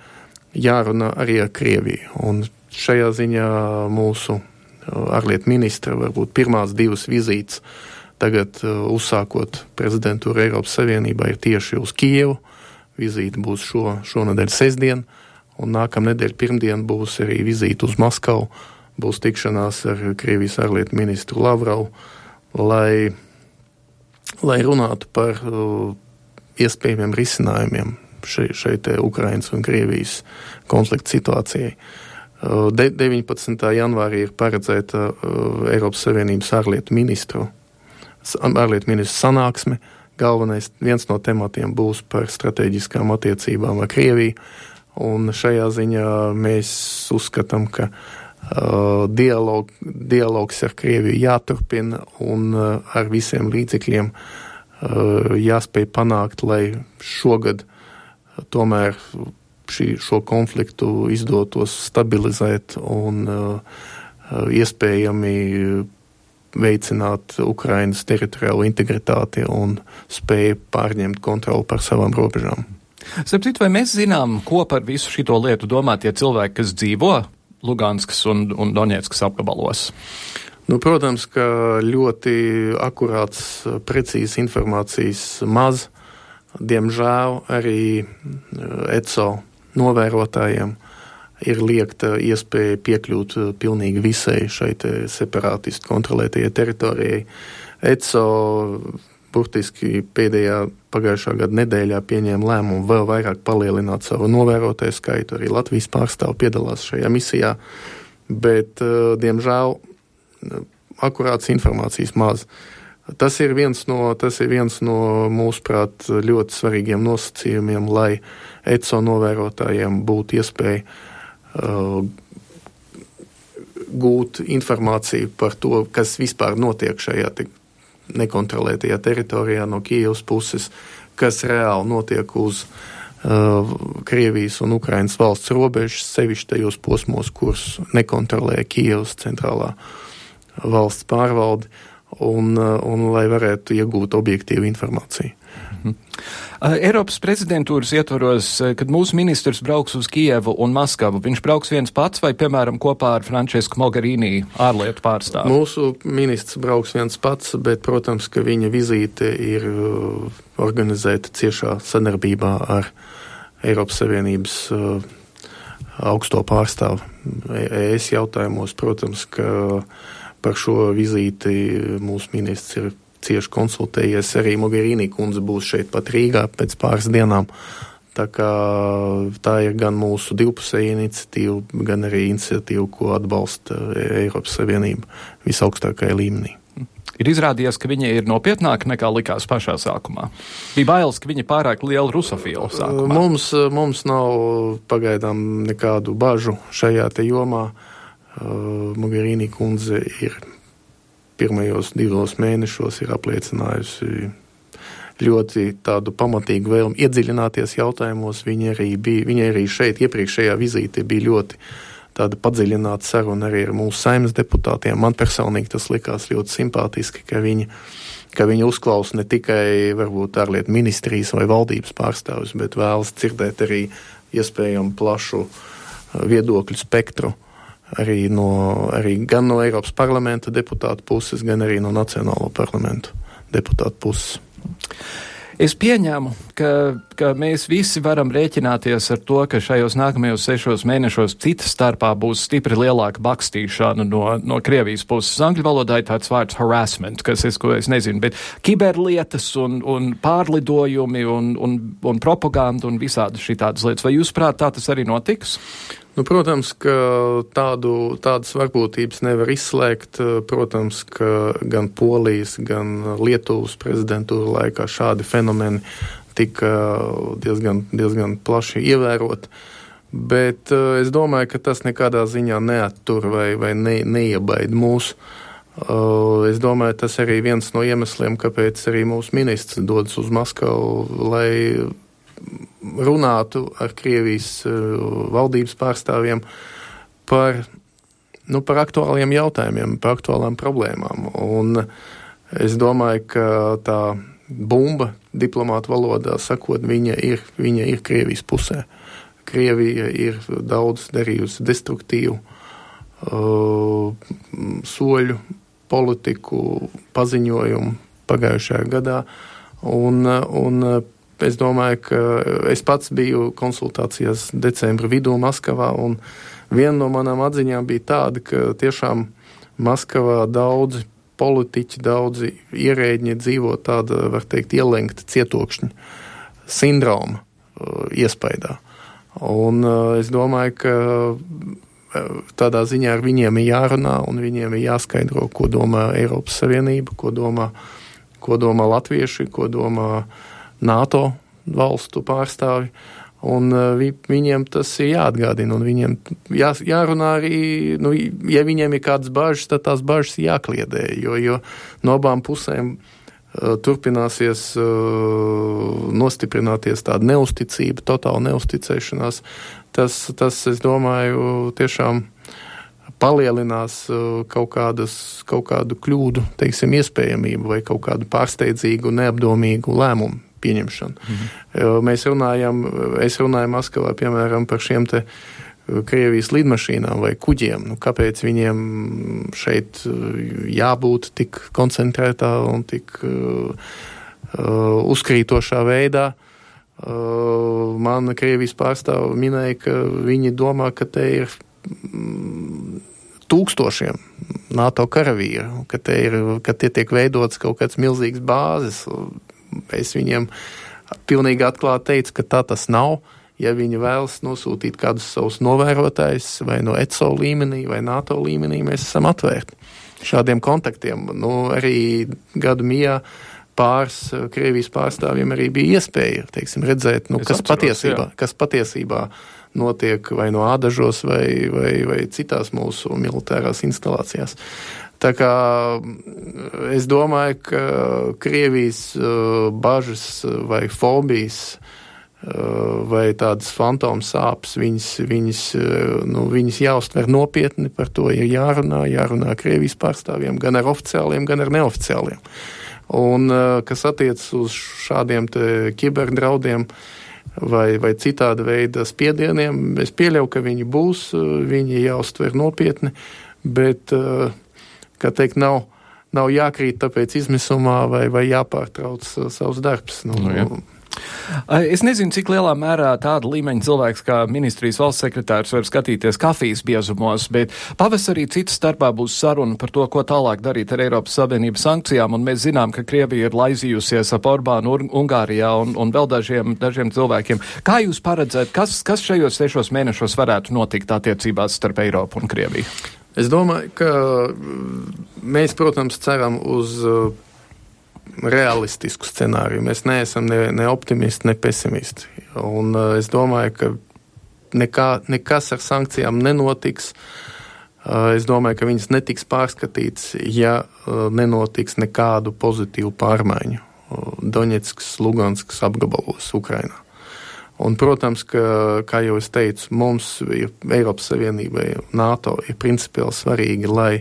jārunā arī ar Krieviju. Un šajā ziņā mūsu ārlietu ministra varbūt pirmās divas vizītes uh, tagad uh, uzsākot prezidentūru Eiropas Savienībā ir tieši uz Kievu. Vizīte būs šo, šonadēļ sestdien, un nākamnedēļ pirmdien būs arī vizīte uz Maskavu. Būs tikšanās ar Krievijas ārlietu ministru Lavrovu, lai, lai runātu par uh, iespējamiem risinājumiem šai, šai Ukrainas un Krievijas konflikta situācijai. Uh, de, 19. janvārī ir paredzēta uh, Eiropas Savienības ārlietu ministru ārlietu ministru sanāksme. Galvenais viens no tematiem būs par strateģiskām attiecībām ar Krieviju. Un šajā ziņā mēs uzskatām, ka uh, dialog, dialogs ar Krieviju jāturpina un uh, ar visiem līdzekļiem uh, jāspēj panākt, lai šogad tomēr šī, šo konfliktu izdotos stabilizēt un iespējami veicināt Ukrainas teritoriālo integritāti un spēju pārņemt kontroli par savām robežām. Starp citu, vai mēs zinām, ko par visu šito lietu domā tie cilvēki, kas dzīvo Luganskas un, un Doņetskas apgabalos? Nu, protams, ka ļoti akurāts, precīzs informācijas maz. Diemžēl arī ECO novērotājiem ir liekta iespēja piekļūt uh, pilnīgi visai šai separātistu kontrolētajai teritorijai. ECO burtiski pēdējā pagājušā gada nedēļā pieņēma lēmumu vēl vairāk palielināt savu novērotāju skaitu. Arī Latvijas pārstāvi piedalās šajā misijā, bet, uh, diemžēl, akurāts informācijas maz. Tas ir viens no, ir viens no mūsuprāt, ļoti svarīgiem nosacījumiem, lai ECO novērotājiem būtu iespēja gūt informāciju par to, kas vispār notiek šajā nekontrolētajā teritorijā no Kievas puses, kas reāli notiek uz uh, Krievijas un Ukrainas valsts robežas, sevišķi tajos posmos, kurus nekontrolē Kievas centrālā valsts pārvalde, un, uh, un lai varētu iegūt objektīvu informāciju. Mhm. Eiropas prezidentūras ietvaros, kad mūsu ministrs brauks uz Kievu un Maskavu, viņš brauks viens pats vai, piemēram, kopā ar Francesku Mogherini, ārlietu pārstāvu? Mūsu ministrs brauks viens pats, bet, protams, ka viņa vizīte ir organizēta ciešā sadarbībā ar Eiropas Savienības augsto pārstāvu. ES jautājumos, protams, ka par šo vizīti mūsu ministrs ir cieši konsultējies. Arī Mogherini kundze būs šeit pat Rīgā pēc pāris dienām. Tā, kā, tā ir gan mūsu divpusēja iniciatīva, gan arī iniciatīva, ko atbalsta Eiropas Savienība visaugstākajā līmenī. Ir izrādījies, ka viņa ir nopietnāka nekā likās pašā sākumā. Bija bailes, ka viņa ir pārāk liela rusofila. Sākumā. Mums, mums nav pagaidām nekādu bažu šajā jomā. Uh, Mogherini kundze ir pirmajos divos mēnešos ir apliecinājusi ļoti tādu pamatīgu vēlmu iedziļināties jautājumos. Viņa arī, bija, viņa arī šeit iepriekšējā vizīte bija ļoti tāda padziļināta saruna arī ar mūsu saimnes deputātiem. Man personīgi tas likās ļoti simpātiski, ka viņi, ka viņi uzklausa ne tikai varbūt ārlietu ministrijas vai valdības pārstāvis, bet vēlas dzirdēt arī iespējamu plašu viedokļu spektru arī, no, arī gan no Eiropas parlamenta deputātu puses, gan arī no Nacionālo parlamentu deputātu puses. Es pieņēmu, ka, ka mēs visi varam rēķināties ar to, ka šajos nākamajos sešos mēnešos citas starpā būs stipri lielāka bakstīšana no, no Krievijas puses. Angļu valodā ir tāds vārds harassment, kas es, ko es nezinu, bet kiberlietas un, un pārlidojumi un, un, un propaganda un visādas šitādas lietas. Vai jūs prāt tā tas arī notiks? Nu, protams, ka tādu, tādas varbūtības nevar izslēgt. Protams, ka gan Polijas, gan Lietuvas prezidentūra laikā šādi fenomeni tika diezgan, diezgan plaši ievēroti. Bet uh, es domāju, ka tas nekādā ziņā neattur vai, vai ne, neiebaid mūs. Uh, es domāju, tas arī viens no iemesliem, kāpēc arī mūsu ministrs dodas uz Maskavu, lai runātu ar Krievijas eh, valdības pārstāvjiem par, nu, par aktuāliem jautājumiem, par aktuālām problēmām. Un es domāju, ka tā bumba diplomāta valodā sakot, viņa ir, viņa ir Krievijas pusē. Krievija ir daudz darījusi destruktīvu uh, soļu, politiku, paziņojumu pagājušajā gadā. Un, un Es domāju, ka es pats biju konsultācijās decembra vidū Maskavā, un viena no manām atziņām bija tāda, ka tiešām Maskavā daudzi politiķi, daudzi ierēģi dzīvo tāda, var teikt, ielenkta cietokšņa sindroma uh, iespaidā. Un uh, es domāju, ka uh, tādā ziņā ar viņiem ir jārunā un viņiem ir jāskaidro, ko domā Eiropas Savienība, ko domā, ko domā latvieši, ko domā uh, NATO valstu pārstāvi. Un uh, viņiem tas ir jāatgādina, un viņiem jā, jārunā arī, nu, ja viņiem ir kādas bažas, tad tās bažas jākliedē, jo, jo no abām pusēm turpināsies nostiprināties tāda neusticība, totāla neusticēšanās, tas, tas, es domāju, tiešām palielinās kaut, kādas, kaut kādu kļūdu, teiksim, iespējamību vai kaut kādu pārsteidzīgu, neapdomīgu lēmumu pieņemšanu. Mhm. Mēs runājam, es runāju Maskavā, piemēram, par šiem te Krievijas lidmašīnām vai kuģiem. Nu, kāpēc viņiem šeit jābūt tik koncentrētā un tik uh, uzkrītošā veidā? Uh, man Krievijas pārstāve minēja, ka viņi domā, ka te ir mm, tūkstošiem NATO karavīru, ka, ir, ka tie tiek veidots kaut kāds milzīgs bāzes. Es viņiem pilnīgi atklāti teicu, ka tā tas nav. Ja viņi vēlas nosūtīt kādus savus novērotājus vai no ECO līmenī vai NATO līmenī, mēs esam atvērti šādiem kontaktiem. Nu, arī gadu mijā pāris eh, Krievijas pārstāvjiem arī bija iespēja teiksim, redzēt, nu, kas, atceros, patiesībā, jā. kas patiesībā notiek vai no ādažos vai, vai, vai citās mūsu militārās instalācijās. Tā kā mm, es domāju, ka Krievijas uh, bažas vai fobijas uh, vai tādas fantomu sāpes, viņas, viņas, nu, viņas jāuztver nopietni, par to ir jārunā, jārunā Krievijas pārstāvjiem, gan ar oficiāliem, gan ar neoficiāliem. Un kas attiecas uz šādiem kiberdraudiem vai, vai citāda veida spiedieniem, es pieļauju, ka viņi būs, viņi jāuztver nopietni, bet, kā teikt, nav, nav jākrīt tāpēc izmisumā vai, vai jāpārtrauc savs darbs. Nu, nu, jā. Es nezinu, cik lielā mērā tāda līmeņa cilvēks kā ministrijas valsts sekretārs var skatīties kafijas biezumos, bet pavasarī citas starpā būs saruna par to, ko tālāk darīt ar Eiropas Savienības sankcijām, un mēs zinām, ka Krievija ir laizījusies ap Orbānu Ungārijā un, un vēl dažiem, dažiem cilvēkiem. Kā jūs paredzat, kas, kas šajos sešos mēnešos varētu notikt attiecībās starp Eiropu un Krieviju? Es domāju, ka mēs, protams, ceram uz realistisku scenāriju. Mēs neesam ne, ne optimisti, ne pesimisti. Un, uh, es domāju, ka nekā, nekas ar sankcijām nenotiks. Es domāju, ka viņas netiks pārskatītas, ja nenotiks nekādu pozitīvu pārmaiņu Doņetskas, Luganskas apgabalos Ukrainā. Un, protams, ka, kā jau es teicu, mums, Eiropas Savienībai, NATO ir principiāli svarīgi, lai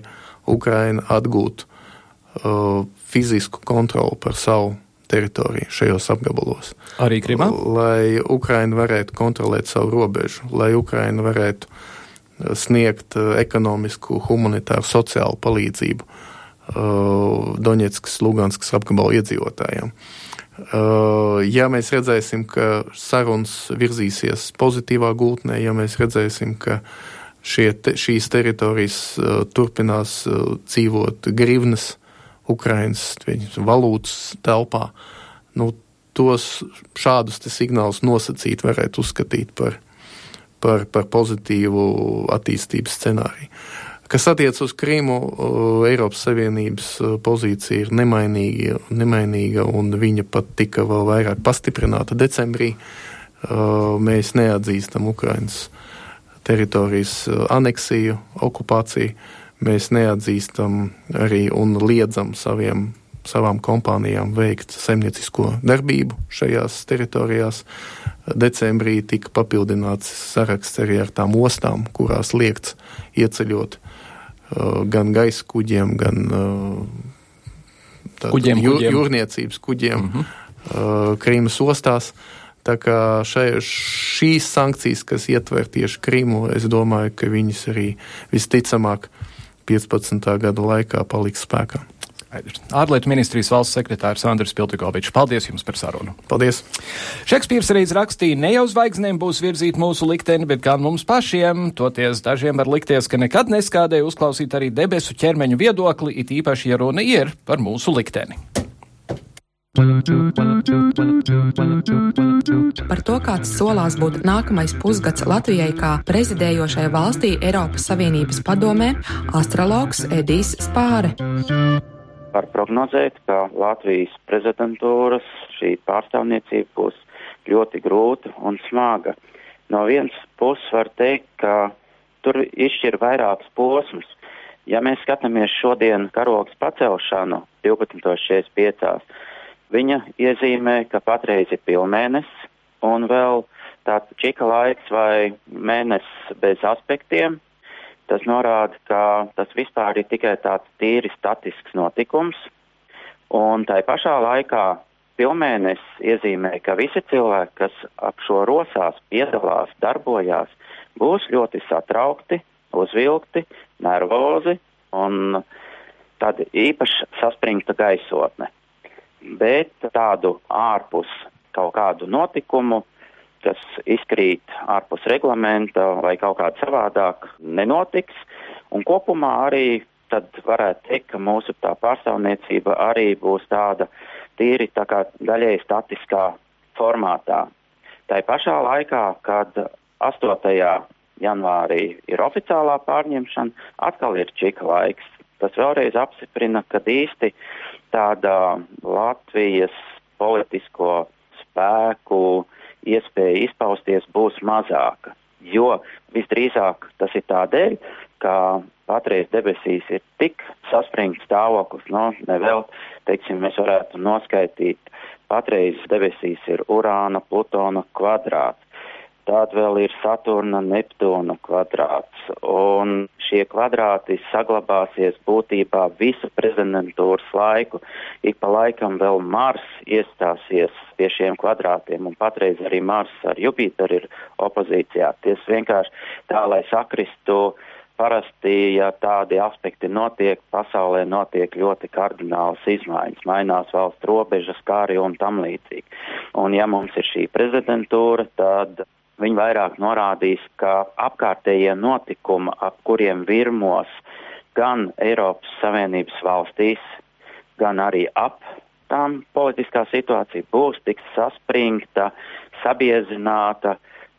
Ukraina atgūtu uh, fizisku kontroli par savu teritoriju šajos apgabalos. Arī Krimā? Lai Ukraina varētu kontrolēt savu robežu, lai Ukraina varētu uh, sniegt uh, ekonomisku, humanitāru, sociālu palīdzību uh, Doņetskas, Luganskas apgabalu iedzīvotājiem. Uh, ja mēs redzēsim, ka sarunas virzīsies pozitīvā gultnē, ja mēs redzēsim, ka te, šīs teritorijas turpinās dzīvot grivnas Ukrainas valūtas telpā. Nu, tos šādus signālus nosacīt varētu uzskatīt par, par, par pozitīvu attīstības scenāriju. Kas attiecas uz Krīmu, Eiropas Savienības pozīcija ir nemainīga, nemainīga, un viņa pat tika vēl vairāk pastiprināta decembrī. Mēs neatzīstam Ukrainas teritorijas aneksiju, okupāciju mēs neatzīstam arī un liedzam saviem, savām kompānijām veikt saimniecisko darbību šajās teritorijās. Decembrī tika papildināts saraksts arī ar tām ostām, kurās liekts ieceļot uh, gan gaisa kuģiem, gan uh, kuģiem, jū, kuģiem. jūrniecības kuģiem uh, Krīmas ostās. Tā kā šai, šīs sankcijas, kas ietver tieši Krīmu, es domāju, ka viņas arī visticamāk uh, 15. gada laikā paliks spēkā. Ārlietu ministrijas valsts sekretārs Andris Piltikovičs. Paldies jums par sarunu. Paldies. Šekspīrs reiz rakstīja, ne jau zvaigznēm būs virzīt mūsu likteni, bet gan mums pašiem. Toties dažiem var likties, ka nekad neskādēja uzklausīt arī debesu ķermeņu viedokli, it īpaši, ja runa ir par mūsu likteni. Par to, kāds solās būt nākamais pusgads Latvijai kā prezidējošai valstī Eiropas Savienības padomē, astrologs Edijs Spāre. Var prognozēt, ka Latvijas prezidentūras šī pārstāvniecība būs ļoti grūta un smaga. No vienas puses var teikt, ka tur izšķir vairākus posmus. Ja mēs skatāmies šodien karogas pacelšanu 12.45, viņa iezīmē, ka patreiz ir pilnmēnesis un vēl tāds čika laiks vai mēnesis bez aspektiem. Tas norāda, ka tas vispār ir tikai tāds tīri statisks notikums, un tai pašā laikā pilnmēnesis iezīmē, ka visi cilvēki, kas ap šo rosās piedalās, darbojās, būs ļoti satraukti, uzvilkti, nervozi un tāda īpaši saspringta gaisotne. Bet tādu ārpus kaut kādu notikumu kas izkrīt ārpus reglamenta vai kaut kādā savādāk nenotiks. Un kopumā arī tad varētu teikt, ka mūsu tā pārstāvniecība arī būs tāda tīri tā kā daļēji statiskā formātā. Tā pašā laikā, kad 8. janvārī ir oficiālā pārņemšana, atkal ir čika laiks. Tas vēlreiz apstiprina, ka īsti tāda Latvijas politisko spēku iespēja izpausties būs mazāka. Jo visdrīzāk tas ir tādēļ, ka patreiz debesīs ir tik saspringts stāvoklis, no nevēl, teiksim, mēs varētu noskaitīt, patreiz debesīs ir Urāna, Plutona kvadrāts. Tāda vēl ir Saturna, Neptūna kvadrāts, un šie kvadrāti saglabāsies būtībā visu prezidentūras laiku. Ik pa laikam vēl Mars iestāsies pie šiem kvadrātiem, un patreiz arī Mars ar Jupiteru ir opozīcijā. Ties vienkārši tā, lai sakristu parasti, ja tādi aspekti notiek, pasaulē notiek ļoti kardinālas izmaiņas, mainās valsts robežas, kā arī un tam līdzīgi. Un ja mums ir šī prezidentūra, tad Viņi vairāk norādīs, ka apkārtējie notikumi, ap kuriem virmos gan Eiropas Savienības valstīs, gan arī ap tām politiskā situācija būs tik saspringta, sabiezināta,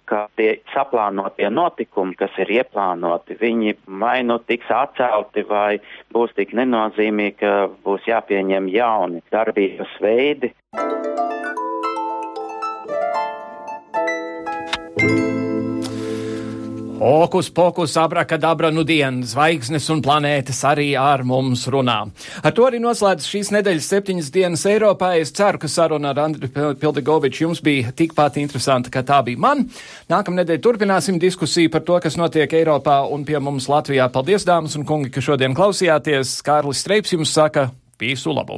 ka tie saplānotie notikumi, kas ir ieplānoti, viņi vai nu tiks atcelti vai būs tik nenozīmīgi, ka būs jāpieņem jauni darbības veidi. Okus, pokus, abrakadabra, nu dienas, zvaigznes un planētas arī ar mums runā. Ar to arī noslēdz šīs nedēļas septiņas dienas Eiropā. Es ceru, ka saruna ar Andriu Pildegoviču jums bija tikpat interesanta, kā tā bija man. Nākamnedēļ turpināsim diskusiju par to, kas notiek Eiropā un pie mums Latvijā. Paldies, dāmas un kungi, ka šodien klausījāties. Kārlis Streips jums saka visu labu!